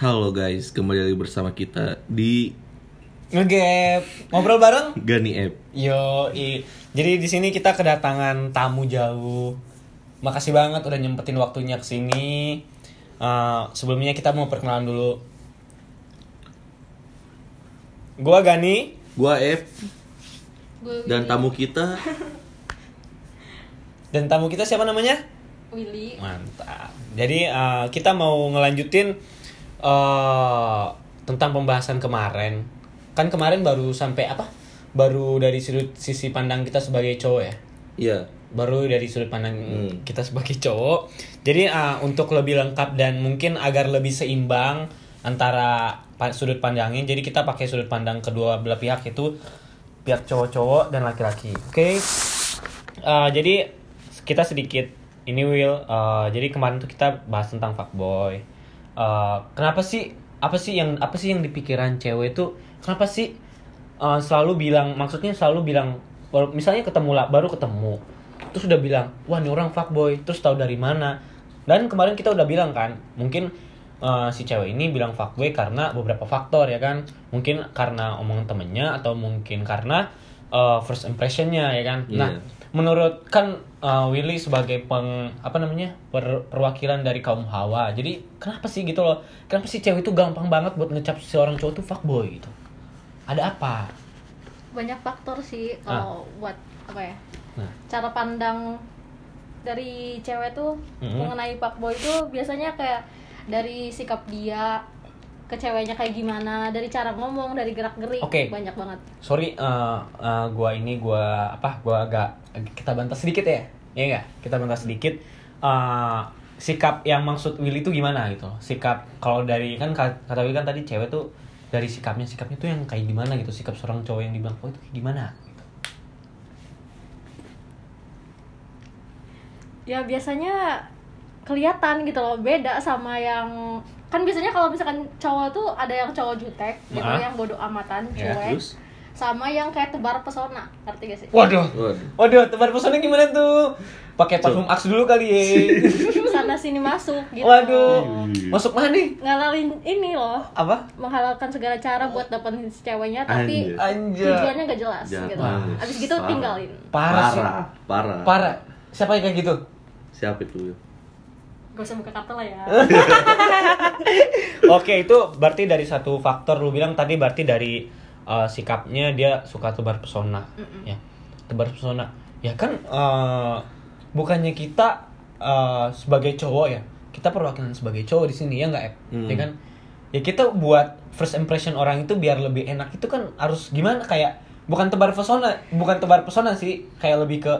Halo guys, kembali lagi bersama kita di ngegap. Ngobrol bareng? Gani App. yo i. jadi di sini kita kedatangan tamu jauh. Makasih banget udah nyempetin waktunya ke sini. Eh, sebelumnya kita mau perkenalan dulu. Gua Gani. Gua App. Gue dan tamu kita. Dan tamu kita siapa namanya? Willy. mantap. Jadi eh, kita mau ngelanjutin eh tentang pembahasan kemarin kan kemarin baru sampai apa baru dari sudut sisi pandang kita sebagai cowok ya Iya. baru dari sudut pandang Hmm. kita sebagai cowok. Jadi uh, untuk lebih lengkap dan mungkin agar lebih seimbang antara pa- sudut pandangnya, jadi kita pakai sudut pandang kedua belah pihak itu pihak cowok-cowok dan laki-laki. Oke. Uh, jadi kita sedikit ini Will. uh, jadi kemarin tuh kita bahas tentang fuckboy. Uh, kenapa sih apa sih yang apa sih yang di pikiran cewek itu kenapa sih uh, selalu bilang maksudnya selalu bilang misalnya ketemu lah baru ketemu terus udah bilang wah ini orang fuckboy terus tahu dari mana. Dan kemarin kita udah bilang kan mungkin uh, si cewek ini bilang fuckboy karena beberapa faktor ya kan. Mungkin karena omongan temennya atau mungkin karena uh, first impressionnya ya kan nah Iya. menurut kan uh, Willy sebagai peng apa namanya per- perwakilan dari kaum hawa jadi kenapa sih gitu loh kenapa sih cewek itu gampang banget buat ngecap seorang cowok tuh fuckboy gitu ada apa Banyak faktor sih kalau buat apa ya? nah Cara pandang dari cewek tuh Mhm. mengenai fuckboy itu biasanya kayak dari sikap dia ke ceweknya kayak gimana, dari cara ngomong, dari gerak-gerik, Oke. banyak banget. sorry uh, uh, gua ini gua apa gua agak kita bantah sedikit ya ya enggak kita bantah sedikit Uh, sikap yang maksud Willy itu gimana gitu sikap kalau dari kan ka- kata Willy kan tadi cewek tuh dari sikapnya sikapnya tuh yang kayak gimana gitu sikap seorang cowok yang dibilang oh itu kayak gimana gitu. Ya biasanya kelihatan gitu loh, beda sama yang kan biasanya kalau misalkan cowok tuh ada yang cowok jutek gitu Ah. yang bodoh amatan Ya, cuek Terus? sama yang kayak tebar pesona ngerti gak sih waduh Waduh. waduh tebar pesona gimana tuh pakai parfum Axe dulu kali ya sana sini masuk gitu waduh Ih. masuk mana nih ngalalin ini loh apa menghalalkan segala cara buat dapetin si ceweknya tapi Anjir. anjir tujuannya gak jelas Jangan. gitu abis gitu Parah. tinggalin Parah, parah. parah siapa yang kayak gitu Siapa itu? Gak usah buka kata lah ya. Oke itu berarti dari satu faktor lu bilang tadi berarti dari uh, sikapnya dia suka tebar pesona ya. Tebar pesona. Ya kan uh, bukannya kita uh, sebagai cowok ya kita perwakilan sebagai cowok di sini ya nggak Ep? Hmm. ya kan? Ya kita buat first impression orang itu biar lebih enak itu kan harus gimana? Kayak bukan tebar pesona bukan tebar pesona sih kayak lebih ke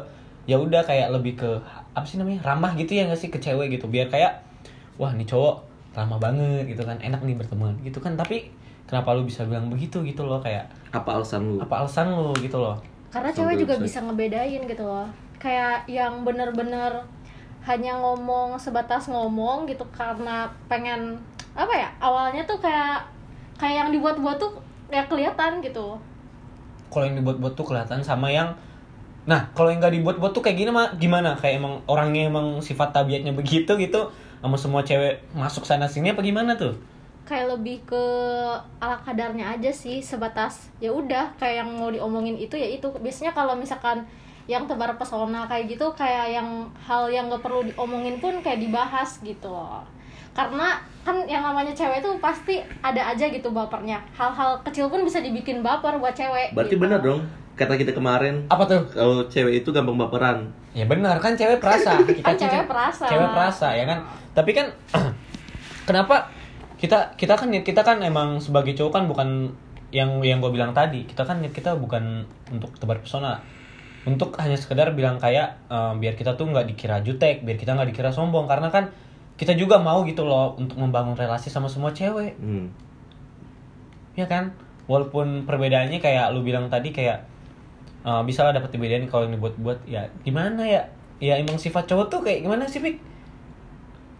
ya udah kayak lebih ke apa sih namanya ramah gitu ya nggak sih ke cewek gitu. Biar kayak wah nih cowok ramah banget gitu kan. Enak nih berteman gitu kan. Tapi kenapa lu bisa bilang begitu gitu loh kayak Apa alasan lu? apa alasan lu gitu loh. Karena cewek juga bisa- bisa ngebedain gitu loh. Kayak yang bener-bener hanya ngomong sebatas ngomong gitu karena pengen apa ya awalnya tuh kayak kayak yang dibuat-buat tuh kayak kelihatan gitu. Kalau yang dibuat-buat tuh kelihatan sama yang nah kalau yang nggak dibuat-buat tuh kayak gini mah gimana? Kayak emang orangnya emang sifat tabiatnya begitu gitu sama semua cewek masuk sana sini apa gimana tuh? Kayak lebih ke ala kadarnya aja sih sebatas ya udah kayak yang mau diomongin itu ya itu. Biasanya kalau misalkan yang tebar pesona kayak gitu kayak yang hal yang gak perlu diomongin pun kayak dibahas gitu loh. Karena kan yang namanya cewek tuh pasti ada aja gitu bapernya. Hal-hal kecil pun bisa dibikin baper buat cewek Berarti gitu. benar dong kata kita kemarin apa tuh? kalau cewek itu gampang baperan. ya benar kan cewek perasa Kan cewek perasa. cewek perasa ya kan? Tapi kan kenapa kita kita kan kita kan emang sebagai cowok kan bukan yang yang gue bilang tadi. Kita kan kita bukan untuk tebar pesona. Untuk hanya sekedar bilang kayak eh, biar kita tuh nggak dikira jutek biar kita nggak dikira sombong. Karena kan kita juga mau gitu loh untuk membangun relasi sama semua cewek. Hmm. ya kan? Walaupun perbedaannya kayak lu bilang tadi kayak eh, bisa lah dapat dibedain kalau yang dibuat-buat ya gimana ya ya emang sifat cowok tuh kayak gimana sih Pik?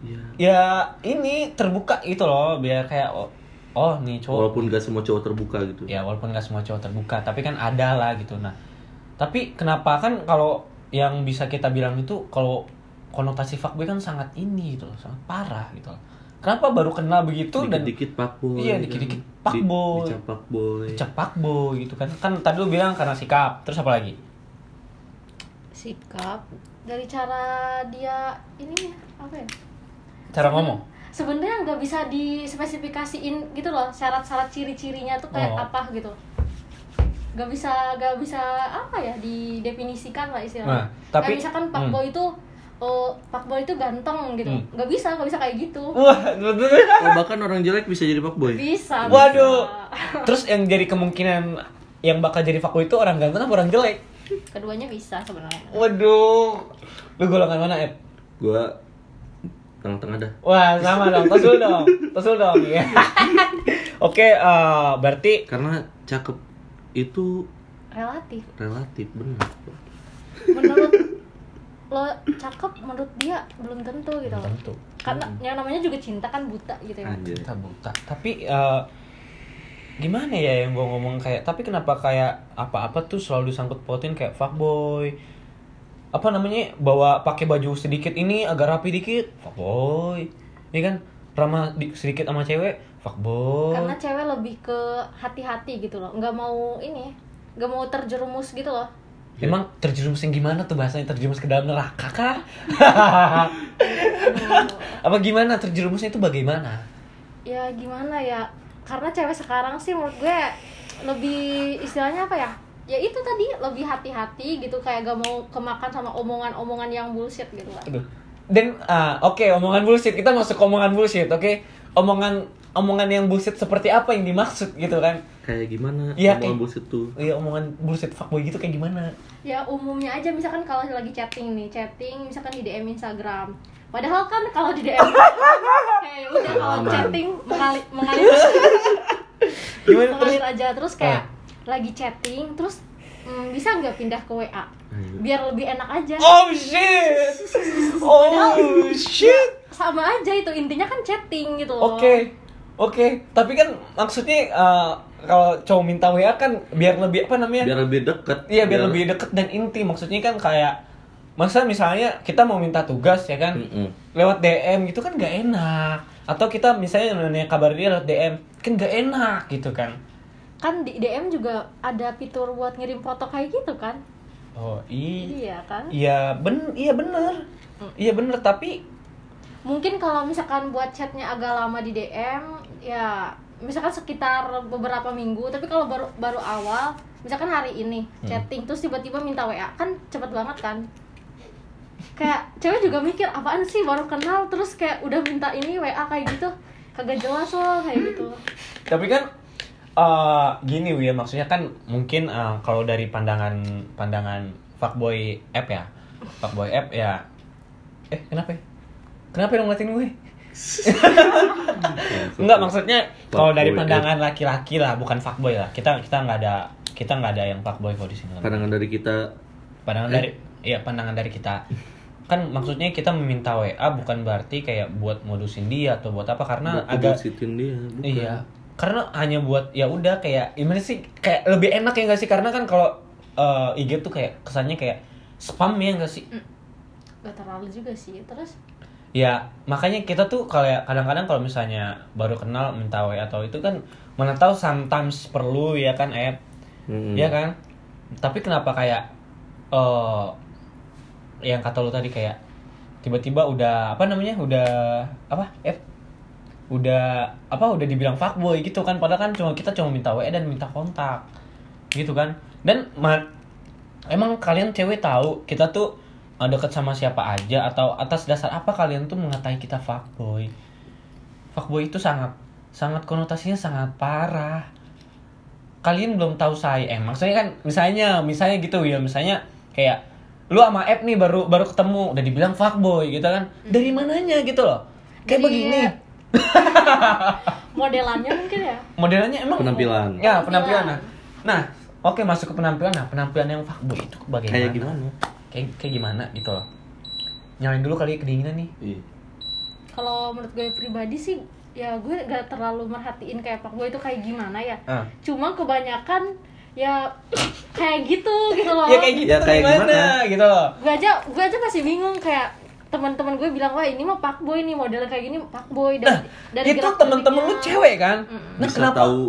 Iya. ya ini terbuka gitu loh biar kayak oh, oh nih cowok Walaupun gak semua cowok terbuka gitu. ya walaupun nggak semua cowok terbuka tapi kan ada lah gitu nah tapi kenapa kan kalau yang bisa kita bilang itu kalau konotasi fuckboy kan sangat ini gitu loh sangat parah gitu loh kenapa baru kenal begitu dan dikit-dikit fuckboy Iya, kan. dikit-dikit Di- fuckboy. dicap fuckboy cepak boy gitu kan. Kan tadi lu bilang karena sikap. Terus apa lagi? Sikap. Dari cara dia ini apa ya? Cara ngomong? sebenarnya nggak bisa dispesifikasiin gitu loh. Syarat-syarat ciri-cirinya tuh kayak Oh. apa gitu. Nggak bisa nggak bisa apa ya didefinisikan lah Nah, istilahnya tapi- kayak misalkan pak hmm. boy itu oh pak boy itu ganteng gitu. Hmm. nggak bisa nggak bisa kayak gitu. Wah oh bahkan orang jelek bisa jadi fuckboy bisa waduh. Bisa. terus yang jadi kemungkinan yang bakal jadi fuckboy itu orang ganteng apa orang jelek? Keduanya bisa sebenarnya. Waduh. Lu golongan mana Ed? gua tengah-tengah dah. Wah sama dong, tos dulu dong, tos dulu dong. ya. Oke, eh, berarti karena cakep itu relatif. relatif benar menurut lo cakep menurut dia belum tentu gitu. Loh. tentu. Karena yang namanya juga cinta kan buta gitu ya. Anjir. Kita buta. Tapi eh, gimana ya yang gue ngomong kayak, tapi kenapa kayak apa-apa tuh selalu disangkut pautin kayak fuckboy, apa namanya bawa pakai baju sedikit ini agak rapi dikit, fuckboy, ya kan? Ramah di- sedikit sama cewek, fuckboy. karena cewek lebih ke hati-hati gitu loh. Nggak mau ini nggak mau terjerumus gitu loh Emang terjerumus yang gimana tuh bahasanya terjerumus ke dalam neraka kah? Apa gimana terjerumusnya itu bagaimana? ya gimana ya karena cewek sekarang sih menurut gue lebih istilahnya apa ya ya itu tadi lebih hati-hati gitu kayak gak mau kemakan sama omongan-omongan yang bullshit gitu Aduh. Dan ah, oke omongan bullshit kita masuk ke omongan bullshit, oke? Omongan omongan yang bullshit seperti apa yang dimaksud gitu kan? kayak gimana Iya, omongan kayak- bullshit tuh Iya omongan bullshit fuckboy gitu kayak gimana? ya umumnya aja misalkan kalau lagi chatting nih chatting misalkan di DM Instagram padahal kan kalau di DM kayak udah kalau chatting mengalir mengalir Gimana terus? mengalir aja terus kayak Ah. lagi chatting terus mm, bisa nggak pindah ke WA Ayo. biar lebih enak aja Oh shit. Oh shit. sama aja itu intinya kan chatting gitu loh Oke. Oke, tapi kan maksudnya eh, kalau cowok minta WA kan biar lebih apa namanya? biar lebih deket. Iya biar lebih deket dan inti. Maksudnya kan kayak masa misalnya kita mau minta tugas ya kan? Mm-mm. lewat DM gitu kan nggak enak. Atau kita misalnya nanya kabar dia lewat DM kan nggak enak gitu kan? Kan di DM juga ada fitur buat ngirim foto kayak gitu kan? Oh iya iya kan? iya ben iya bener. Iya bener tapi mungkin kalau misalkan buat chatnya agak lama di DM ya misalkan sekitar beberapa minggu tapi kalau baru baru awal misalkan hari ini chatting terus tiba-tiba minta WA kan cepet banget kan? Kayak cewek juga mikir apaan sih baru kenal terus kayak udah minta ini WA kayak gitu? Kagak jelas loh kayak gitu. Tapi kan eh gini Wi, maksudnya kan mungkin eh, kalau dari pandangan pandangan fuckboy app ya fuckboy app ya eh kenapa ya? kenapa dong ngeliatin gue Enggak maksudnya kalau dari pandangan laki-laki lah bukan fuckboy lah. Kita kita nggak ada kita nggak ada yang fuckboy kok di sini. Pandangan dari kita. Pandangan Eh. dari iya pandangan dari kita. Kan maksudnya kita meminta WA bukan berarti kayak buat modusin dia atau buat apa karena buat agak dia bukan. Iya karena hanya buat ya udah kayak gimana sih kayak lebih enak ya gak sih? Karena kan kalau eh, IG tuh kayak kesannya kayak spam ya gak sih? Gak terlalu juga sih terus ya makanya kita tuh kayak kadang-kadang kalau misalnya baru kenal minta WA atau itu kan mana tahu sometimes perlu ya kan eh Mm-mm. ya kan? Tapi kenapa kayak eh yang kata lu tadi kayak tiba-tiba udah apa namanya udah apa eh udah apa udah dibilang fuckboy gitu kan? Padahal kan cuma kita cuma minta WA dan minta kontak gitu kan? Dan ma- emang kalian cewek tahu kita tuh deket sama siapa aja atau atas dasar apa kalian tuh mengatai kita fuckboy? Fuckboy itu sangat sangat konotasinya sangat parah. Kalian belum tahu saya eh maksudnya kan misalnya misalnya gitu ya misalnya kayak lu sama app nih baru baru ketemu udah dibilang fuckboy gitu kan. Dari mananya gitu loh? Kayak Dari- begini. modelannya mungkin ya? Modelnya emang Penampilan. ya penampilan. Penampilan. nah nah oke masuk ke penampilan. Nah penampilan yang fuckboy itu bagaimana kayak gimana kayak kayak gimana gitu loh nyalain dulu kali ya kedinginan nih iya kalau menurut gue pribadi sih ya gue gak terlalu merhatiin kayak pak gue itu kayak gimana ya ah. cuma kebanyakan ya kayak gitu gitu loh ya kayak gitu Ya, kayak gimana gimana? gitu loh gue aja gue aja masih bingung kayak teman-teman gue bilang wah ini mah pak boy nih model kayak gini pak boy Nah, itu gerak temen-temen lu cewek kan? Nah, Bisa kenapa? tahu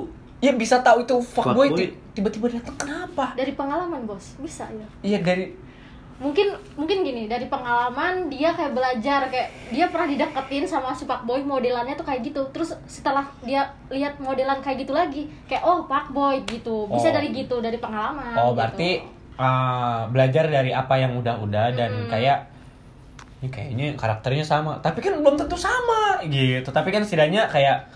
Ya bisa tahu itu fuckboy Fuckboy. ti- tiba-tiba datang kenapa? dari pengalaman bos bisa ya Iya dari mungkin mungkin gini dari pengalaman dia kayak belajar kayak dia pernah dideketin sama si pak boy modelannya tuh kayak gitu terus setelah dia lihat modelan kayak gitu lagi kayak oh pak boy gitu Oh. bisa dari gitu dari pengalaman Oh, gitu. berarti uh, belajar dari apa yang udah-udah dan kayak ini kayaknya karakternya sama, tapi kan belum tentu sama gitu. Tapi kan setidaknya kayak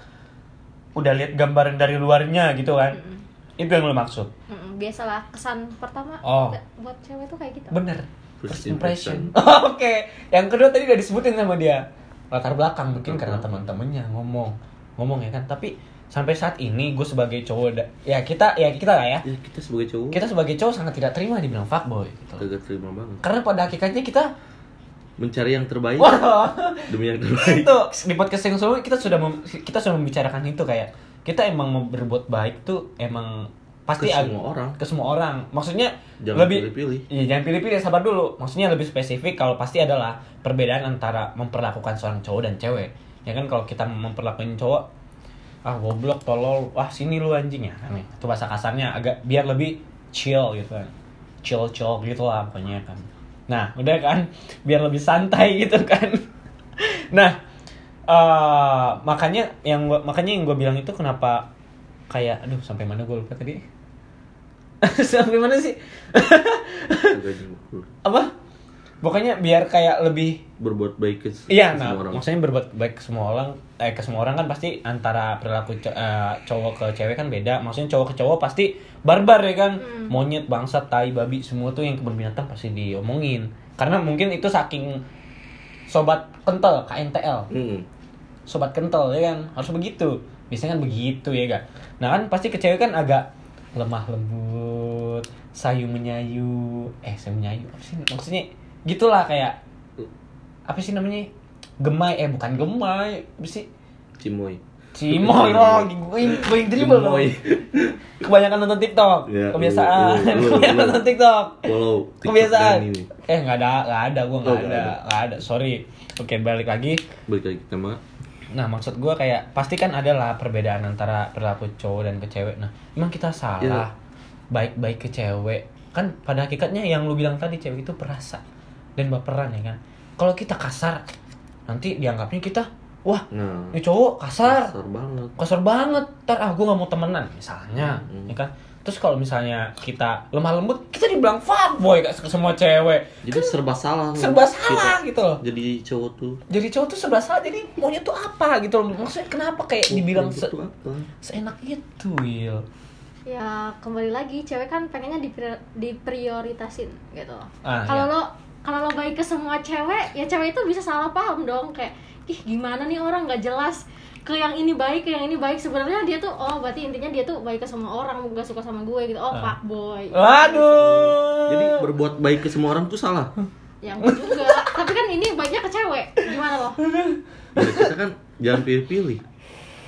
udah lihat gambaran dari luarnya gitu kan. Mm-mm. Itu yang lo maksud. Mm-mm, biasalah kesan pertama Oh. buat cewek tuh kayak gitu Bener. First impression. impression. Oke. Yang kedua tadi udah disebutin sama dia. Latar belakang mungkin karena teman-temannya ngomong. Ngomong ya kan. Tapi sampai saat ini gue sebagai cowok da- ya kita ya kita lah ya. ya kita sebagai cowok Kita sebagai cowok sangat tidak terima dibilang fuckboy gitu. kagak terima banget Karena pada hakikatnya kita mencari yang terbaik demi yang terbaik itu di podcast yang sebelumnya kita sudah mem- kita sudah membicarakan itu kayak kita emang mau berbuat baik tuh emang pasti Ke semua orang. ke semua orang. Maksudnya Jangan lebih pilih-pilih. Iya, jangan pilih-pilih sabar dulu. Maksudnya lebih spesifik kalau pasti adalah perbedaan antara memperlakukan seorang cowok dan cewek. Ya kan kalau kita memperlakukan cowok ah goblok tolol. Wah sini lu anjing. Ya kan ya. itu bahasa kasarnya agak biar lebih chill gitu kan. Chill chill gitu lah pokoknya kan. Nah udah kan? Biar lebih santai gitu kan. Nah eh makanya yang gua, makanya yang gue bilang itu kenapa kayak aduh sampai mana gue lupa tadi sampai mana sih apa pokoknya biar kayak lebih berbuat baik ke, Iya, nah, semua orang maksudnya berbuat baik ke semua orang, eh ke semua orang kan pasti antara perilaku co- eh, cowok ke cewek kan beda. Maksudnya cowok ke cowok pasti barbar ya kan, Hmm. monyet, bangsat, tai, babi, semua tuh yang kebun binatang pasti diomongin. Karena mungkin itu saking sobat kental KNTL, Mm-mm. sobat kental ya kan, harus begitu. Biasanya kan begitu ya kan. Nah kan pasti ke cewek kan agak lemah lembut, sayu menyayu, eh sayu menyayu apa sih? Maksudnya gitulah kayak apa sih namanya? Gemai eh bukan gemai. Apa sih? Cimoy. Cimoy loh going going dribble loh kebanyakan nonton tiktok Ya, kebiasaan. lu- lu- kebanyakan nonton tiktok. Follow TikTok kebiasaan. eh nggak ada nggak ada gue nggak Oh, nggak ada ada. nggak ada. Sorry. Oke balik lagi. Balik lagi mah nah maksud gue kayak pasti kan ada lah perbedaan antara perilaku cowok dan ke cewek. Nah emang kita salah Iya. baik-baik ke cewek? Kan pada hakikatnya yang lu bilang tadi cewek itu perasa dan baperan ya kan? Kalau kita kasar nanti dianggapnya kita wah nah ini cowok kasar. kasar banget. Kasar banget. Ntar ah gue nggak mau temenan misalnya Hmm. ya kan terus kalau misalnya kita lemah lembut kita dibilang fuckboy ke ke semua cewek. Jadi serba salah Kan serba kita. salah gitu loh. jadi cowok tuh. Jadi cowok tuh serba salah jadi maunya tuh apa gitu loh. Maksudnya kenapa kayak dibilang se- Itu apa? seenak itu Will ya kembali lagi cewek kan pengennya dipri- diprioritasin gitu Ah, kalau iya. lo kalau lo baik ke semua cewek ya cewek itu bisa salah paham dong. Kayak ih gimana nih orang? Nggak jelas ke yang ini baik ke yang ini baik. Sebenarnya dia tuh oh berarti intinya dia tuh baik ke semua orang nggak suka sama gue gitu. Oh Ah. pak boy. Waduh. Jadi berbuat baik ke semua orang tuh salah. Ya enggak juga. Tapi kan ini baiknya ke cewek. Gimana lo ya, kita kan jangan pilih-pilih.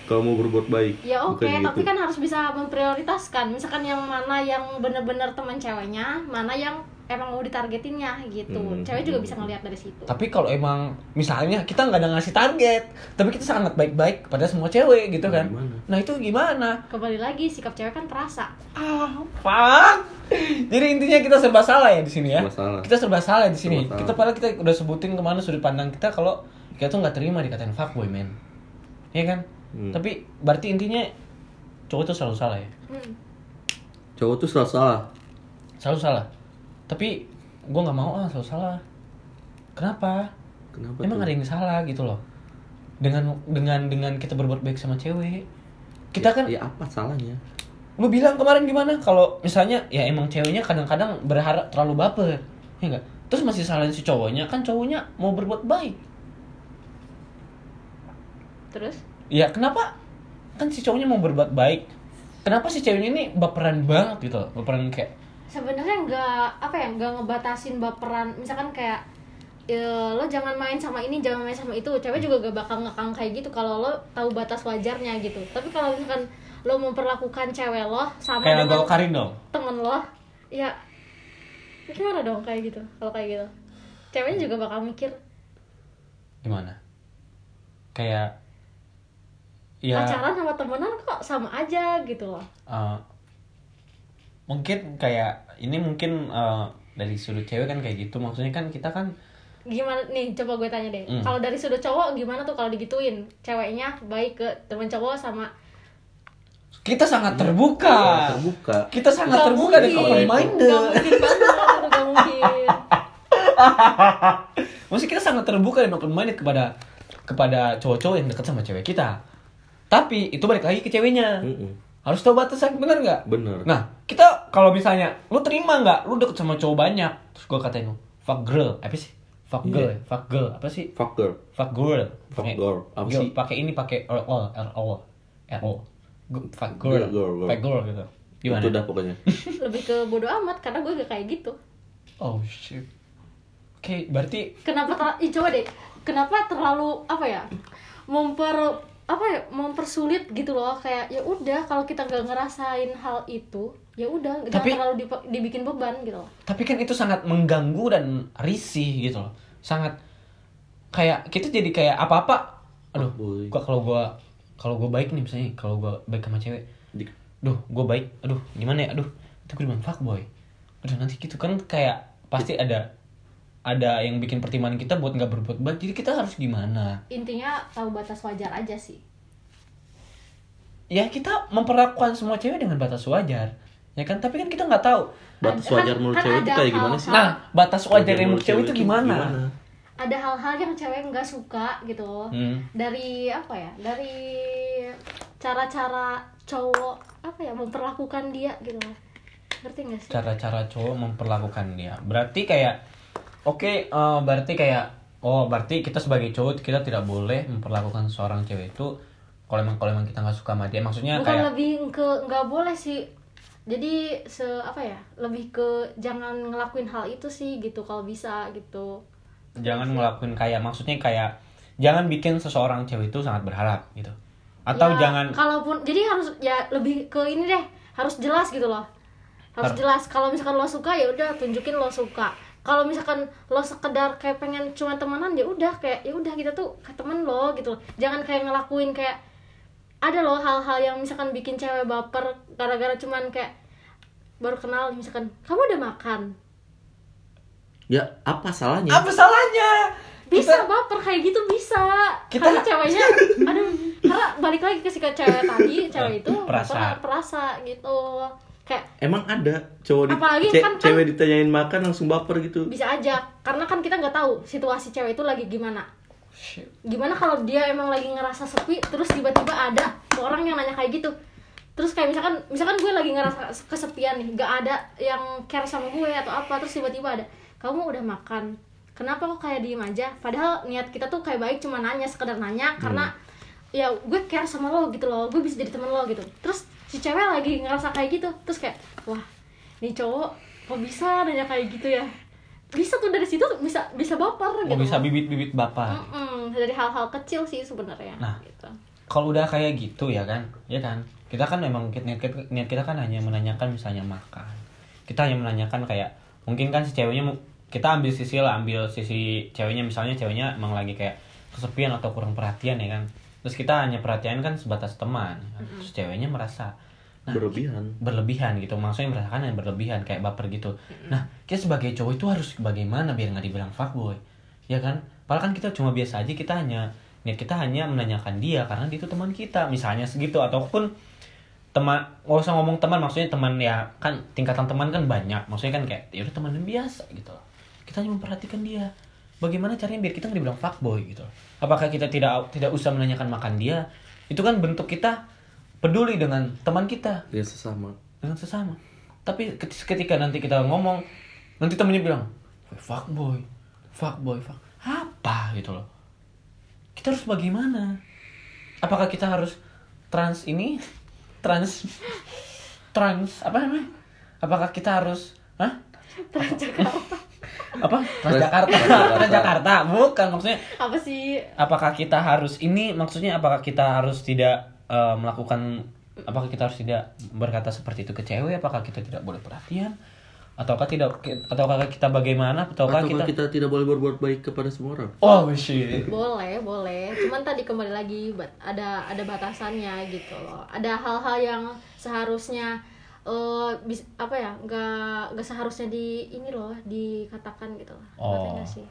Kalau mau berbuat baik ya oke tapi gitu. kan harus bisa memprioritaskan. Misalkan yang mana yang bener-bener teman ceweknya mana yang emang mau ditargetinnya gitu. Hmm. cewek juga bisa ngelihat dari situ. Tapi kalau emang misalnya kita nggak ada ngasih target tapi kita sangat baik-baik kepada semua cewek gitu kan? Gimana? nah itu gimana? Kembali lagi sikap cewek kan perasa apa? Jadi intinya kita serba salah ya di sini ya? Serba salah. kita serba salah di sini. Serba salah. kita padahal kita udah sebutin ke mana sudut pandang kita kalau kita tuh nggak terima dikatain fuckboy men. Iya kan? Hmm. tapi berarti intinya cowok tuh selalu salah ya? Hmm. cowok tuh selalu salah. Selalu salah tapi gue nggak mau ah selalu salah. Kenapa? Kenapa emang tuh? ada yang salah gitu loh. Dengan dengan dengan kita berbuat baik sama cewek kita kan ya apa salahnya? Lu bilang kemarin gimana? Kalau misalnya ya emang ceweknya kadang-kadang berharap terlalu baper ya enggak terus masih salahin si cowoknya kan cowoknya mau berbuat baik. Terus? Ya kenapa? Kan si cowoknya mau berbuat baik. Kenapa si ceweknya ini baperan banget gitu loh? Baperan kayak sebenarnya nggak apa ya nggak ngebatasin baperan. Misalkan kayak ya, lo jangan main sama ini jangan main sama itu. Cewek juga gak bakal ngekang kayak gitu kalau lo tahu batas wajarnya gitu. Tapi kalau misalkan lo memperlakukan cewek lo sama kayak dengan Karin dong? temen lo ya gimana dong kayak gitu kalau kayak gitu. Ceweknya juga bakal mikir. Gimana? Kayak ya pacaran sama temenan kok sama aja gitu loh. Eh, mungkin kayak ini mungkin eh, dari sudut cewek kan kayak gitu. Maksudnya kan kita kan gimana nih coba gue tanya deh. Hmm. kalau dari sudut cowok gimana tuh kalau digituin? Ceweknya baik ke temen cowok sama kita sangat terbuka. Terbuka. Kita sangat terbuka dan mungkin. open minded Gak mungkin banget gak mungkin. Maksudnya kita sangat terbuka dan open minded kepada kepada cowok-cowok yang dekat sama cewek kita. Tapi itu balik lagi ke ceweknya. Harus tahu batasan, bener nggak? bener Nah, kita kalau misalnya lu terima nggak, lu deket sama cowok banyak, terus gua katain lu, fuck girl, apa sih? Fuck girl, ya? fuck girl, apa sih? fuck girl Fuck girl. Fuck girl. Apa girl, sih? Pakai ini pakai R O R O R O. Fuck girl. Girl, girl, girl. Fuck girl gitu. Gimana? itu dah pokoknya lebih ke bodo amat karena gue gak kayak gitu Oh shit. Oke, berarti kenapa ter- ih, coba deh kenapa terlalu apa ya memper apa ya mempersulit gitu loh kayak ya udah kalau kita nggak ngerasain hal itu ya udah jangan Tapi- terlalu dip- dibikin beban gitu loh. Tapi kan itu sangat mengganggu dan risih gitu loh. Sangat kayak kita jadi kayak apa apa aduh gua kalau gua kalau gua baik nih misalnya kalau gua baik sama cewek duh gua baik aduh gimana ya aduh itu gue bilang fuckboy aduh nanti gitu kan kayak pasti ada ada yang bikin pertimbangan kita buat nggak berbuat baik jadi kita harus gimana? Intinya tahu batas wajar aja sih. Ya kita memperlakukan semua cewek dengan batas wajar ya kan? Tapi kan kita nggak tahu. Batas Kan- wajar menurut kan cewek itu kayak gimana sih? nah batas wajar yang menurut cewek itu gimana, ada hal-hal yang cewek nggak suka gitu. Hmm. dari apa ya? Dari cara-cara cowok apa ya? Memperlakukan dia gitu. Ngerti gak sih? Cara-cara cowok memperlakukan dia. Berarti kayak oke eh, berarti kayak oh berarti kita sebagai cowok kita tidak boleh memperlakukan seorang cewek itu kalau emang kalau emang kita nggak suka sama dia. Maksudnya bukan kayak lebih ke nggak boleh sih. Jadi se apa ya lebih ke jangan ngelakuin hal itu sih gitu kalau bisa gitu. Jangan ngelakuin kayak maksudnya kayak jangan bikin seseorang cewek itu sangat berharap gitu. Atau Ya, jangan kalaupun jadi harus ya lebih ke ini deh harus jelas gitu loh. Harus Har- jelas kalau misalkan lo suka ya udah tunjukin lo suka kalau misalkan lo sekedar kayak pengen cuma temenan ya udah kayak ya udah kita tuh ke temen lo gitu. Loh jangan kayak ngelakuin kayak ada loh hal-hal yang misalkan bikin cewek baper gara-gara cuman kayak baru kenal misalkan kamu udah makan? Ya apa salahnya? Apa salahnya? Bisa baper kayak gitu bisa. Kita- karena ceweknya aduh karena balik lagi ke si cewek tadi cewek itu Perasa. baper, perasa gitu kayak emang ada cowok di Apalagi ce- kan- kan- cewek ditanyain makan langsung baper gitu. Bisa aja karena kan kita nggak tahu situasi cewek itu lagi gimana. Shit. gimana kalau dia emang lagi ngerasa sepi terus tiba-tiba ada orang yang nanya kayak gitu. Terus kayak misalkan misalkan gue lagi ngerasa kesepian nih nggak ada yang care sama gue atau apa terus tiba-tiba ada kamu udah makan? Kenapa kok kayak diem aja? Padahal niat kita tuh kayak baik cuma nanya sekedar nanya karena ya gue care sama lo gitu loh gue bisa jadi temen lo gitu. Terus si cewek lagi ngerasa kayak gitu terus kayak wah nih cowok kok bisa nanya kayak gitu ya? Bisa tuh dari situ bisa bisa baper oh, gitu. bisa bibit-bibit bapak Mm-mm, dari hal-hal kecil sih sebenarnya Nah. gitu. kalau udah kayak gitu ya kan ya kan? Kita kan memang niat kita, niat kita kan hanya menanyakan misalnya makan. Kita hanya menanyakan kayak mungkin kan si ceweknya kita ambil sisi lah ambil sisi ceweknya. Misalnya ceweknya emang lagi kayak kesepian atau kurang perhatian ya kan terus kita hanya perhatian kan sebatas teman kan? terus ceweknya merasa nah, berlebihan. berlebihan gitu maksudnya merasakan yang berlebihan kayak baper gitu. Nah kita sebagai cowok itu harus bagaimana biar nggak dibilang fuckboy? Ya kan? Padahal kan kita cuma biasa aja kita hanya niat kita hanya menanyakan dia karena dia itu teman kita misalnya segitu. Ataupun teman nggak usah ngomong teman maksudnya teman ya kan tingkatan teman kan banyak. Maksudnya kan kayak ya udah teman yang biasa gitu. Loh. kita hanya memperhatikan dia bagaimana caranya biar kita nggak dibilang fuckboy gitu? Loh. apakah kita tidak tidak usah menanyakan makan dia? Itu kan bentuk kita peduli dengan teman kita. Dia sesama. Dengan sesama. Tapi ket- ketika nanti kita ngomong nanti temennya bilang fuck boy fuck boy fuck. Apa gitu loh? Kita harus bagaimana? Apakah kita harus trans ini? Trans trans apa namanya? Apakah kita harus hah? Transjakarta apa Transjakarta. Transjakarta. Transjakarta. Bukan maksudnya apa sih? apakah kita harus ini maksudnya apakah kita harus tidak eh, melakukan apakah kita harus tidak berkata seperti itu ke cewek? Apakah kita tidak boleh perhatian? Ataukah tidak ataukah kita bagaimana? Ataukah Ataukah kita, kita tidak boleh berbuat baik kepada semua orang? oh shit. Boleh boleh. Cuman tadi kembali lagi ada ada batasannya gitu loh. Ada hal-hal yang seharusnya eh bis, apa ya nggak nggak seharusnya di ini loh dikatakan gitu Oh. Sih?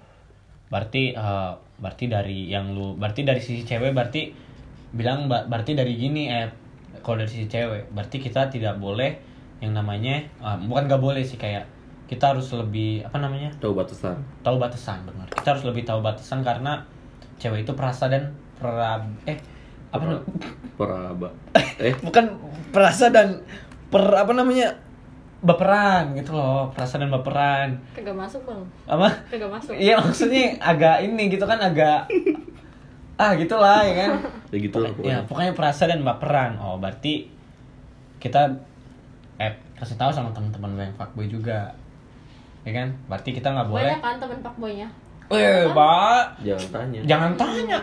Berarti eh, berarti dari yang lu berarti dari sisi cewek berarti bilang berarti dari gini eh kalau dari sisi cewek berarti kita tidak boleh yang namanya eh, bukan nggak boleh sih kayak kita harus lebih apa namanya? Tahu batasan. tahu batasan benar. Kita harus lebih tahu batasan karena cewek itu perasa dan perab eh apa namanya? Peraba. Eh, bukan perasa dan per apa namanya baperan gitu loh perasa dan baperan kagak masuk bang apa kagak masuk Iya maksudnya agak ini gitu kan agak ah gitulah ya kan. ya gitu lah Ya pokoknya. pokoknya perasa dan baperan. Oh berarti kita eh kasih tahu sama teman-teman gue yang fuckboy juga. Ya kan? Berarti kita nggak boleh. banyak kan temen fuckboynya Eh, Pak, Jangan tanya. jangan tanya.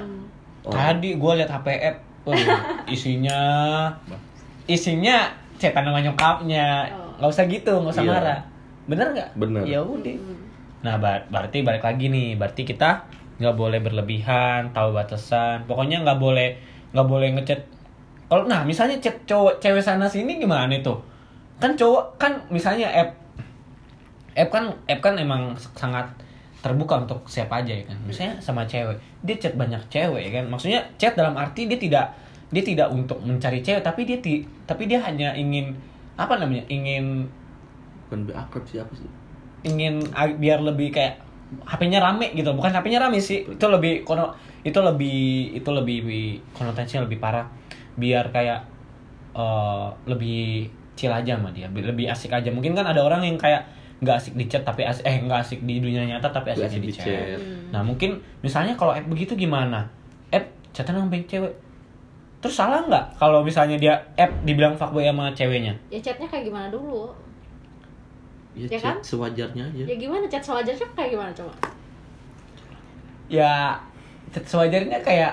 Oh. Tadi gue liat HPF, Waduh, isinya isinya cetan sama nyokapnya. Oh. Nggak usah gitu, nggak usah Iya. marah. Bener nggak? Bener. Ya udah. Nah, bar- berarti balik lagi nih, berarti kita nggak boleh berlebihan, tahu batasan. Pokoknya nggak boleh nggak boleh ngechat. Kalau nah, misalnya chat cowok cewek sana sini gimana itu? Kan cowok kan misalnya app app kan app kan emang sangat terbuka untuk siapa aja ya kan. Misalnya sama cewek, dia chat banyak cewek ya kan. Maksudnya chat dalam arti dia tidak dia tidak untuk mencari cewek, tapi dia ti, tapi dia hanya ingin apa namanya? ingin Bukan lebih akrab sih apa sih? ingin biar lebih kayak HP-nya rame gitu. Bukan HP-nya rame sih. Itu lebih kono itu lebih itu lebih konotasinya lebih parah. Biar kayak eh, lebih chill aja sama dia. Bi- lebih asik aja. Mungkin kan ada orang yang kayak nggak asik di chat tapi asik eh nggak asik di dunia nyata tapi Nggak asik asik di di chat. chat. nah mungkin misalnya kalau app begitu gimana? App chatan sama cewek terus salah nggak kalau misalnya dia app dibilang fuckboy sama ceweknya ya chatnya kayak gimana dulu Ya, Ya chat kan? sewajarnya aja. ya gimana chat sewajarnya kayak gimana coba ya sewajarnya kayak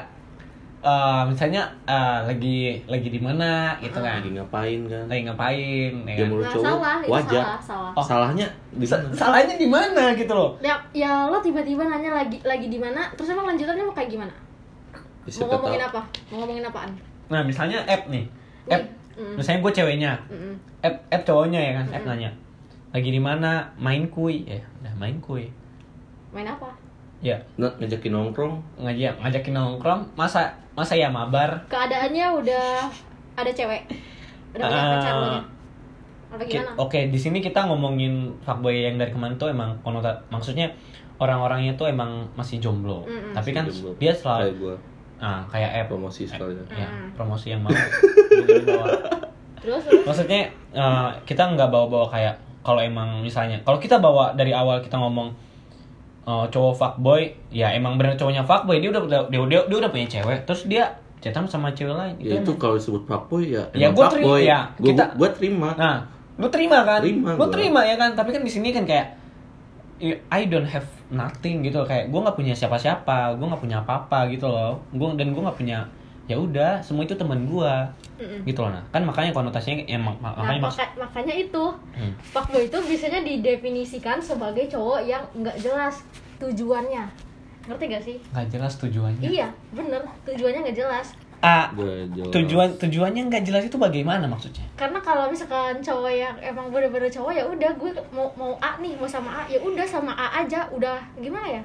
eh, misalnya eh, lagi lagi di mana gitu kan Lagi ngapain kan? lagi ngapain ya Ya kan? menurut nah cowok salah wajar. salah salah Oh. Salahnya di Sa- mana? salahnya di mana gitu loh ya ya lo tiba-tiba nanya lagi lagi di mana terus emang lanjutannya mau kayak gimana Mau ngomongin tahu. apa mau ngomongin apaan nah misalnya app nih app Mm. misalnya gue ceweknya Mm-mm. app app cowoknya ya kan app Mm. nanya lagi di mana main kui ya udah main kui main apa ya Nah, ngajakin nongkrong. ngajak ngajakin nongkrong masa masa ya mabar keadaannya udah ada cewek udah punya Ah. pacar Oke, di sini kita ngomongin fuckboy yang dari kemarin tuh emang konota maksudnya orang-orangnya tuh emang masih jomblo. Mm-mm. Tapi kan Jomblo. dia selalu Kayak gua ah kayak app promosi sekalian. ya, Mm. promosi yang mau terus terus Maksudnya eh, kita nggak bawa-bawa kayak kalau emang misalnya kalau kita bawa dari awal kita ngomong eh, cowok fuckboy, ya emang bener cowoknya fuckboy dia udah dia, dia, dia udah punya cewek, terus dia chatan sama cewek lain. Ya itu kalau disebut fuckboy ya. Ya, gua terima- fuckboy. ya, Gua, kita- gua terima. Nah, lu terima kan? Terima lu terima ya kan? Tapi kan di sini kan kayak I don't have nothing gitu kayak gue nggak punya siapa-siapa, gue nggak punya apa-apa gitu loh. Gue dan gue nggak punya ya udah semua itu teman gue Mm-mm. gitu loh nah. Kan makanya konotasinya emang Nah, makanya maka- makanya itu. Hmm. fuckboy itu biasanya didefinisikan sebagai cowok yang nggak jelas tujuannya. Ngerti gak sih? Nggak jelas tujuannya? Iya bener. Tujuannya nggak jelas jelas. tujuan tujuannya nggak jelas itu bagaimana maksudnya? Karena kalau misalkan cowok yang emang bener-bener cowok ya udah gue mau mau A nih mau sama A ya udah sama A aja udah. Gimana ya?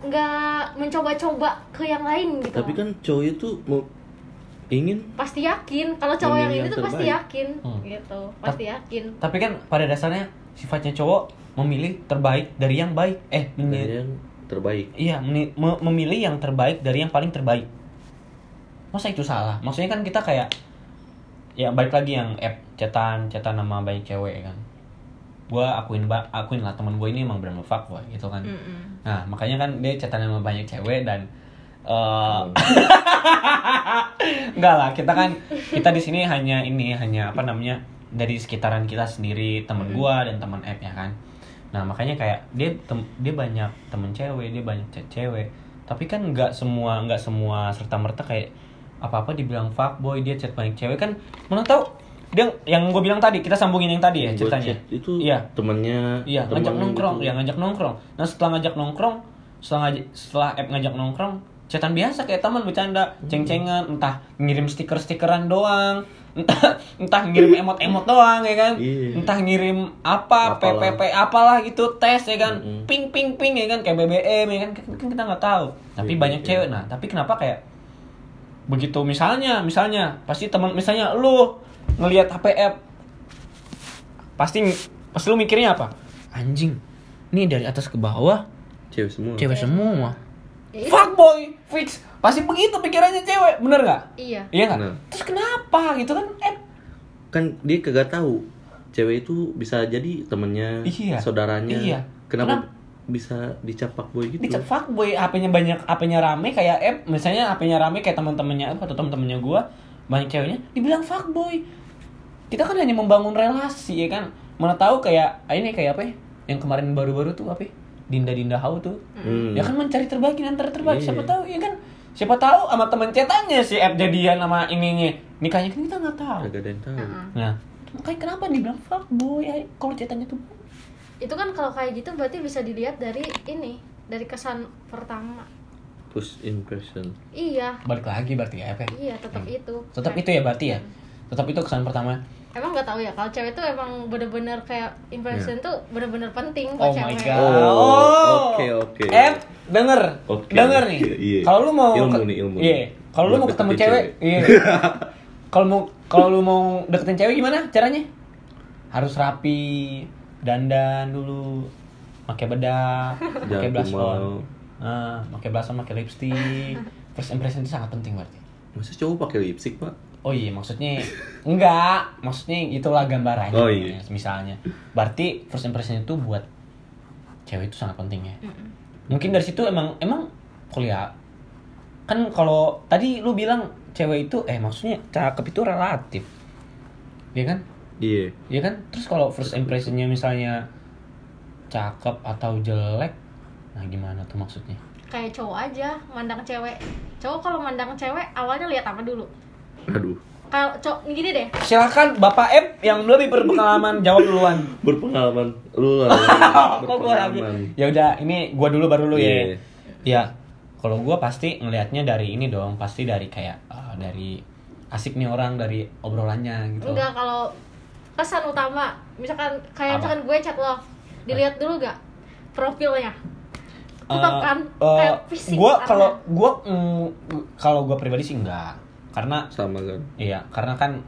Nggak mencoba-coba ke yang lain gitu. Tapi kan cowok itu mau ingin pasti yakin. Kalau cowok yang Memilih ini yang tuh pasti yakin Hmm. gitu. Pasti yakin. tapi kan pada dasarnya sifatnya cowok memilih terbaik dari yang baik. Eh dari memilih yang terbaik. Iya, memilih yang terbaik dari yang paling terbaik. Masa itu salah? Maksudnya kan kita kayak ya balik lagi yang app cetan, cetan nama banyak cewek kan. Gua akuin ba akuin lah teman gue ini emang benar fuckboy gitu kan. Mm-mm. Nah, makanya kan dia cetan sama banyak cewek dan eh enggak lah, kita kan kita di sini hanya ini hanya apa namanya dari sekitaran kita sendiri, temen gua dan teman app ya kan. Nah, makanya kayak dia tem- dia banyak temen cewek, dia banyak chat cewek. Tapi kan nggak semua nggak semua serta merta kayak apa-apa dibilang fuckboy, dia chat banyak cewek. Kan mana tahu dia yang gue bilang tadi kita sambungin yang tadi ya ceritanya. itu iya. temannya iya teman ngajak nongkrong gitu. ya ngajak nongkrong. Nah setelah ngajak nongkrong setelah ngajak, setelah app ngajak nongkrong chatan biasa kayak teman bercanda Hmm. ceng-cengan entah ngirim stiker-stikeran doang entah entah ngirim emot-emot doang ya kan? Iya. entah ngirim apa Apalah. PPP apalah gitu tes ya kan? Ping ping ping ya kan? Kayak BBM ya kan? Kan kita nggak tahu. Tapi banyak cewek nah. Tapi kenapa kayak begitu misalnya misalnya pasti teman misalnya lu ngelihat HP app pasti pasti lu mikirnya apa? Anjing nih dari atas ke bawah cewek semua. cewek semua. Ya, itu. fuckboy fix pasti begitu pikirannya cewek bener nggak? Iya. Iya nggak? Bener. terus kenapa gitu kan? Eh. Kan dia kagak tahu cewek itu bisa jadi temennya Iya. saudaranya. Iya. kenapa, bisa dicap boy gitu dicap fuckboy HP-nya banyak HP-nya rame kayak app misalnya HP-nya rame kayak teman-temannya apa atau teman-temannya gua banyak ceweknya dibilang fuckboy kita kan hanya membangun relasi ya kan? Mana tahu kayak ah, ini kayak apa ya? Yang kemarin baru-baru tuh apa ya? Dinda Dinda Hau tuh. Hmm. ya kan mencari terbagi antara terbagi Iya. siapa tahu ya kan? Siapa tahu sama temen cetannya si app jadian sama ininya. Nikahnya kan kita nggak tahu. Kagak ada yang tahu. Nah makanya kenapa dibilang fuckboy kalau cetannya tuh itu kan kalau kayak gitu berarti bisa dilihat dari ini dari kesan pertama first impression iya balik lagi berarti ya apa ya? iya tetap itu tetap itu ya berarti ya tetap itu kesan pertama emang nggak tahu ya kalau cewek tuh emang bener-bener kayak impression tuh bener-bener penting Oh buat my cewek god. Oh, oke, oke. Eh, denger. Oke, Denger nih. iya, iya. Kalau lu mau Ilmu nih, ilmu. Iya. Kalau lu mau ketemu cewek. iya. Kalau mau kalau lu mau deketin cewek gimana caranya? Harus rapi, dandan dulu, pakai bedak, pakai Jangan blush on. Ah, pakai blush on, pakai lipstick. First impression itu sangat penting berarti. masa cowok pakai lipstick pak Oh iya, maksudnya enggak, maksudnya itulah gambarannya. Oh, iya. Misalnya, berarti first impression itu buat cewek itu sangat penting ya. Mungkin dari situ emang emang kuliah kan kalau tadi lu bilang cewek itu eh maksudnya cakep itu relatif, ya kan? Iya Ya kan? Terus kalau first impressionnya misalnya cakep atau jelek, nah gimana tuh maksudnya? kayak cowok aja mandang cewek cowok kalau mandang cewek awalnya lihat apa dulu aduh kalau cowok gini deh Silakan Bapak M yang lebih berpengalaman jawab duluan. berpengalaman lu lah Kok gua lagi? Ya udah, ini gua dulu baru lu ya. Iya. Ya, kalau gua pasti ngelihatnya dari ini dong, pasti dari kayak eh, dari asik nih orang dari obrolannya gitu. enggak kalau kesan utama misalkan kayak Apa? misalkan gue chat lo dilihat dulu gak profilnya? Tetap kan? eh, kayak fisik gua karena- kalau gua mm, kalau gua pribadi sih enggak. Karena sama kan? Iya, karena kan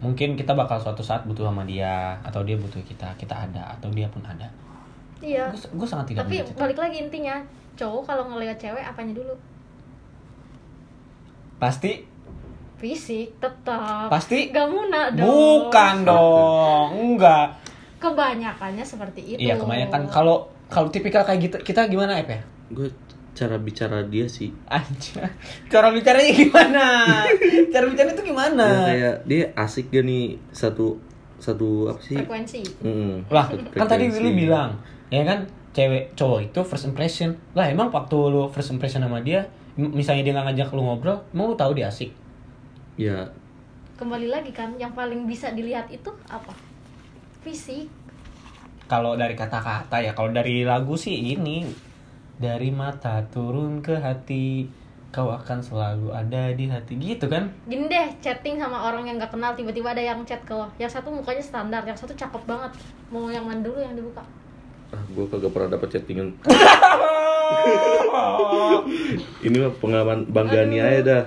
mungkin kita bakal suatu saat butuh sama dia atau dia butuh kita, kita ada atau dia pun ada. iya. Gue sangat tidak tapi balik lagi intinya cowok kalau ngelihat cewek apanya dulu? Pasti fisik tetap Pasti gak muna dong Bukan dong, enggak. kebanyakannya seperti itu Iya kebanyakan kalau kalau tipikal kayak gitu kita gimana Ep ya? gue cara bicara dia sih Anjir. Cara bicaranya gimana? Cara bicara itu gimana? ya kayak dia asik gak nih satu satu apa sih frekuensi Mm-mm. Lah, Satu kan tadi frekuensi. Willy bilang, ya kan cewek cowok itu first impression. Lah emang waktu lu first impression sama dia, misalnya dia nggak ngajak lu ngobrol, emang lu tahu dia asik? Ya kembali lagi kan yang paling bisa dilihat itu apa? Fisik. Kalau dari kata-kata ya, kalau dari lagu sih ini dari mata turun ke hati, kau akan selalu ada di hati. Gitu kan? gini deh chatting sama orang yang gak kenal tiba-tiba ada yang chat ke lo. Yang satu mukanya standar yang satu cakep banget. Mau yang mana dulu yang dibuka? Ah gue kagak pernah dapet chattingan. Ini mah pengalaman banggaannya aja dah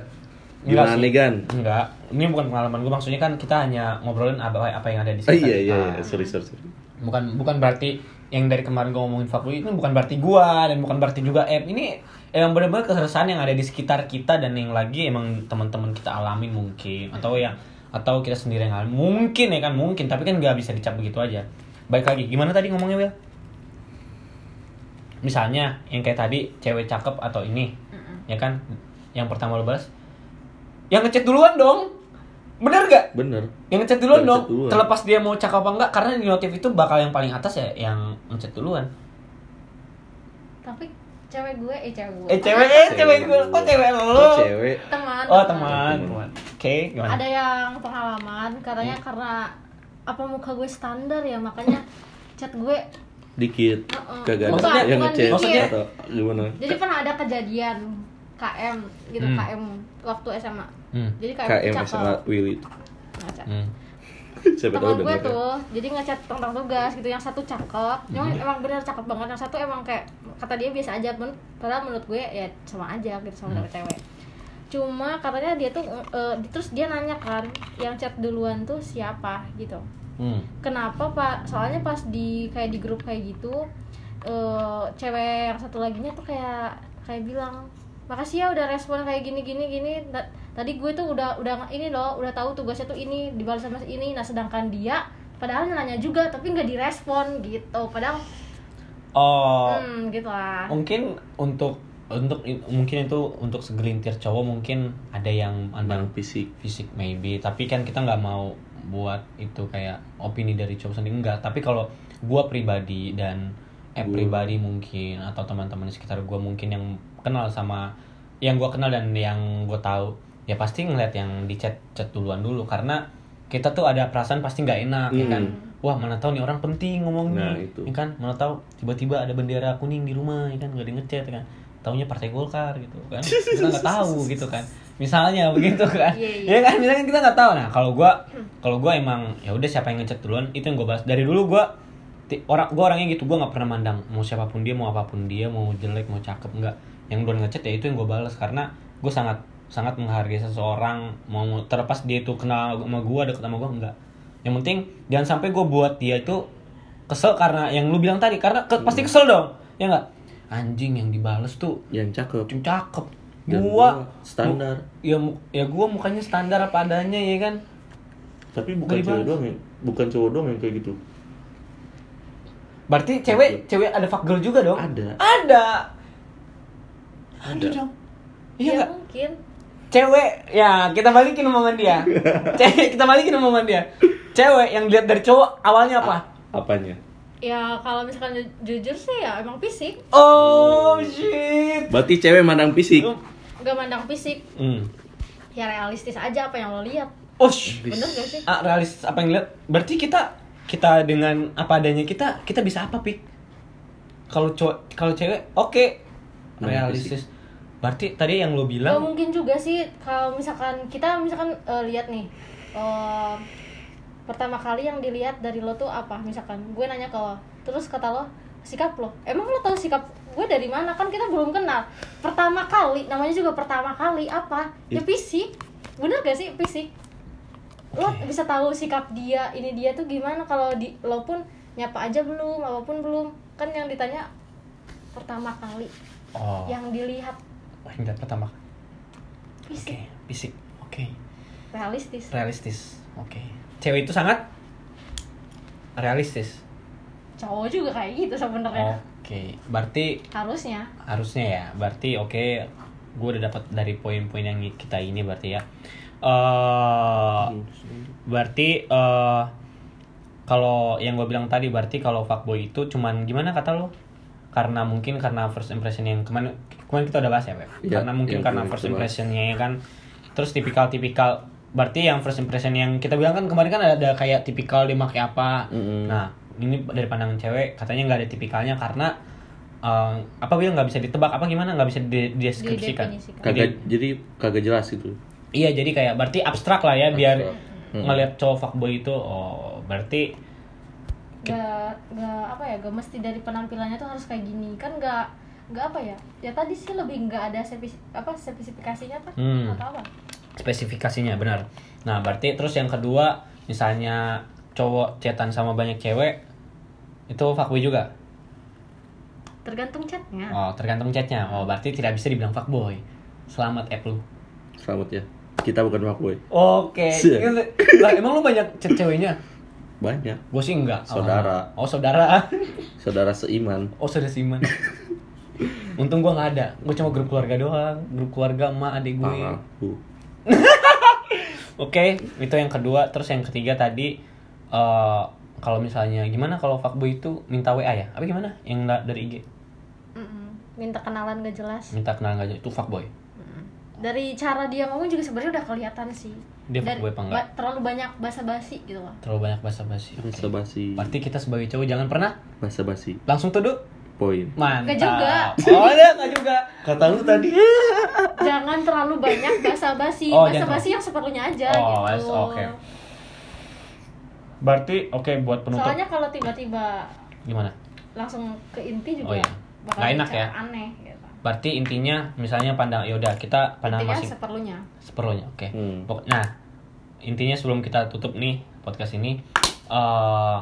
Enggak gimana sih. nih gan? Enggak, ini bukan pengalaman gue maksudnya kan kita hanya ngobrolin apa apa yang ada di oh sekitar iya iya kita. iya. Sorry sorry sorry. Bukan bukan berarti yang dari kemarin gue ngomongin fuckboy itu bukan berarti gua dan bukan berarti juga app ini emang benar-benar keresahan yang ada di sekitar kita dan yang lagi emang teman-teman kita alami mungkin. Atau yang atau kita sendiri yang alami mungkin ya kan mungkin. Tapi kan nggak bisa dicap begitu aja. Baik lagi. Gimana tadi ngomongnya Will misalnya yang kayak tadi cewek cakep atau ini. Ya kan? Yang pertama lo balas yang ngechat duluan dong bener gak bener yang ngechat duluan Yang dong. duluan. Terlepas dia mau cakep apa enggak karena di notif itu bakal yang paling atas ya yang ngechat duluan. tapi cewek gue eh cewek gue Eh cewek, eh cewek gue, kok cewek lo? Oh, cewek. teman Oh teman, teman. Oke, gimana? ada yang pengalaman katanya Hmm. karena apa muka gue standar ya makanya chat gue Dikit. Heeh. Kagak Bukan, ada yang ngechat dikit. atau gimana? jadi pernah ada kejadian KM gitu Hmm. KM waktu SMA Hmm. jadi KM, KM. SMA Willy. Hmm. Teman gue ya. tuh jadi ngechat tentang tugas gitu yang satu cakep Hmm. emang bener cakep banget yang satu emang kayak kata dia biasa aja pun padahal menurut gue ya sama aja gitu sama Hmm. cewek cuma katanya dia tuh eh, terus dia nanya kan yang chat duluan tuh siapa gitu Hmm. kenapa pak soalnya pas di kayak di grup kayak gitu eh cewek yang satu laginya tuh kayak kayak bilang makasih ya udah respon kayak gini gini gini. Ta- tadi gue tuh udah udah ini loh udah tahu tugasnya tuh ini dibalas sama ini. Nah sedangkan dia padahal nanya juga tapi nggak direspon gitu. Padahal Oh, hmm gitu lah. Mungkin untuk untuk mungkin itu untuk segelintir cowok mungkin ada yang Mandang andang fisik. fisik maybe. Tapi kan kita nggak mau buat itu kayak opini dari cowok sendiri. Enggak tapi kalau gua pribadi dan eh pribadi mungkin atau teman-teman di sekitar gua mungkin yang kenal sama yang gua kenal dan yang gua tahu ya pasti ngeliat yang di chat chat duluan dulu. Karena kita tuh ada perasaan pasti nggak enak ya kan? Hmm. wah mana tahu nih orang penting ngomongnya Nah, itu. ya kan? Mana tahu tiba-tiba ada bendera kuning di rumah ya kan? Nggak di ngechat ya kan? Taunya partai Golkar gitu kan? Kita nggak tahu gitu kan? Misalnya begitu kan? Iya, iya. ya kan? Misalnya kita nggak tahu. Nah kalau gua kalau gua emang ya udah siapa yang ngechat duluan itu yang gua bahas. Dari dulu gua ti- orang gua orangnya gitu. Gua nggak pernah mandang mau siapa pun dia mau apa pun dia mau jelek mau cakep nggak yang duluan ngechat ya itu yang gua balas karena gua sangat sangat menghargai seseorang mau terlepas dia itu kenal sama gua deket sama gua enggak yang penting jangan sampai gua buat dia itu kesel karena yang lu bilang tadi karena ke- pasti kesel dong ya nggak anjing yang dibales tuh Yang cakep. Cuma cakep Dan gua gua standar. mu- ya mu- ya gua mukanya standar apa adanya ya kan Tapi bukan cewek dibahas. doang ya. Bukan cowok doang yang kayak gitu. berarti cewek cewek ada fuck girl juga dong Ada. ada Ada. dong. Iya ya nggak? mungkin. Cewek ya kita balikin omongan dia. Cewek kita balikin omongan dia. Cewek yang dilihat dari cowok awalnya apa? Apanya? ya kalau misalkan ju- jujur sih ya emang fisik. Oh shit. Berarti cewek mandang fisik. gak mandang fisik. Hmm. ya realistis aja apa yang lo lihat. Oh bener gak sih? Ah, realistis apa yang lihat? Berarti kita kita dengan apa adanya kita kita bisa apa pik kalau cowok kalau cewek oke. Nah, realistis. berarti tadi yang lo Gak bilang mungkin juga sih kalau misalkan kita misalkan eh, lihat nih eh, pertama kali yang dilihat dari lo tuh apa? Misalkan gue nanya ke lo terus kata lo sikap lo? Emang lo tahu sikap gue dari mana? Kan kita belum kenal. Pertama kali namanya juga pertama kali apa? Ya fisik. Bener gak sih? Fisik. Lo bisa tahu sikap dia ini dia tuh gimana? Kalau di lo pun nyapa aja belum apa pun belum. Kan yang ditanya pertama kali oh. Yang dilihat. Oh, yang pertama fisik. Fisik. Oke. Realistis. Realistis. Oke. Cewek itu sangat realistis. Cowok juga kayak gitu sebenarnya. Oke. Berarti harusnya. Harusnya ya. Berarti oke gue udah dapat dari poin-poin yang kita ini berarti ya. Eh berarti eh kalau yang gue bilang tadi berarti kalau fuckboy itu cuman gimana kata lo karena mungkin karena first impression yang kemarin kemarin kita udah bahas ya Beb? Iya, karena mungkin yang karena kemarin first impressionnya ya kan terus tipikal-tipikal berarti yang first impression yang kita bilang kan kemarin kan ada kayak tipikal dia pakai apa Mm-mm. nah ini dari pandangan cewek katanya nggak ada tipikalnya karena eh, apa bilang nggak bisa ditebak apa gimana nggak bisa di- dideskripsikan. Kagak jadi kagak jelas itu. Iya jadi kayak berarti abstrak lah ya biar Abstrak. Hmm. ngelihat cowok fuckboy itu oh berarti gak gak apa ya gak mesti dari penampilannya tuh harus kayak gini kan gak gak apa ya ya tadi sih lebih nggak ada spesif, apa spesifikasinya apa Hmm. atau apa spesifikasinya benar. Nah berarti terus yang kedua misalnya cowok chatan sama banyak cewek itu fuckboy juga. tergantung chatnya Oh tergantung chatnya. Oh berarti tidak bisa dibilang fuckboy. Selamat app lu. Selamat ya. Kita bukan fuckboy. Oke. Siap. Lah emang lu banyak chat ceweknya? Banyak. Gue sih enggak. Saudara. Oh saudara. Saudara seiman. Oh saudara Siman. Untung gua nggak ada. Gue cuma grup keluarga doang. Grup keluarga emak adik gue. Aku. Oke, itu yang kedua. Terus yang ketiga tadi eh kalau misalnya gimana kalau fuckboy itu minta WA ya? Apa gimana? Yang dari IG? Minta kenalan gak jelas minta kenalan aja itu fuckboy dari cara dia ngomong juga sebenarnya udah kelihatan sih Dia Dari- apa enggak? ba- terlalu banyak basa-basi gitu loh terlalu banyak basa-basi Oke. Basa basi. berarti kita sebagai cowok jangan pernah Basa basi. langsung tuduh Poin. mantap Nggak juga. oh ada nggak juga Kata lu tadi. jangan terlalu banyak basa-basi Oh, jangan basa-basi yang seperlunya aja Oh, gitu oke. berarti oke buat penutup soalnya kalau tiba-tiba gimana langsung ke inti Oh, juga iya. bakal Nggak enak ya? aneh gitu berarti intinya misalnya pandang ya udah kita pandang masing seperlunya. Seperlunya oke. Hmm. Pok- nah intinya sebelum kita tutup nih podcast ini eh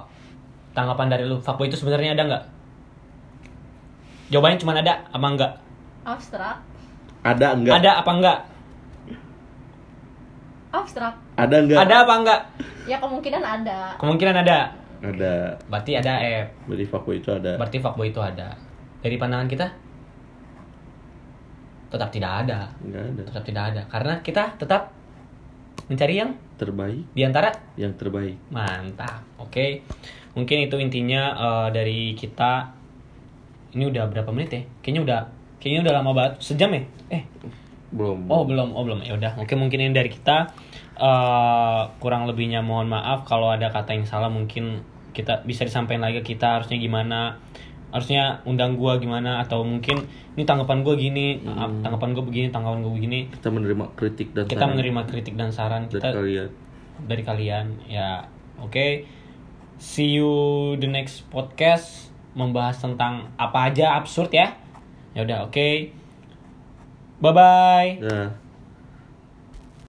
tanggapan dari lu fuckboy itu sebenarnya ada nggak? Jawabannya cuma ada apa enggak abstrak. Ada enggak? ada apa enggak abstrak. Ada enggak? ada apa enggak ya kemungkinan ada. Kemungkinan ada. Ada. berarti ada F Berarti fuckboy itu ada. berarti fuckboy itu ada. Dari pandangan kita tetap tidak ada Enggak ada. tetap tidak ada karena kita tetap mencari yang Terbaik, di antara yang terbaik. Mantap. Oke. Mungkin itu intinya eh, dari kita. Ini udah berapa menit ya? Kayaknya udah kayaknya udah lama banget. Sejam ya? Eh. Belum. Oh, belum. Oh, belum. Ya udah. Mungkin mungkin ini dari kita eh kurang lebihnya mohon maaf kalau ada kata yang salah mungkin kita bisa disampaikan lagi ke kita harusnya gimana harusnya undang gua gimana atau mungkin ini tanggapan gua gini maaf, tanggapan gua begini tanggapan gua begini. Kita menerima kritik dan kita saran. menerima kritik dan saran dari kita kalian. dari kalian ya. Oke see you the next podcast membahas tentang apa aja absurd ya. Ya udah oke. Bye bye Nah.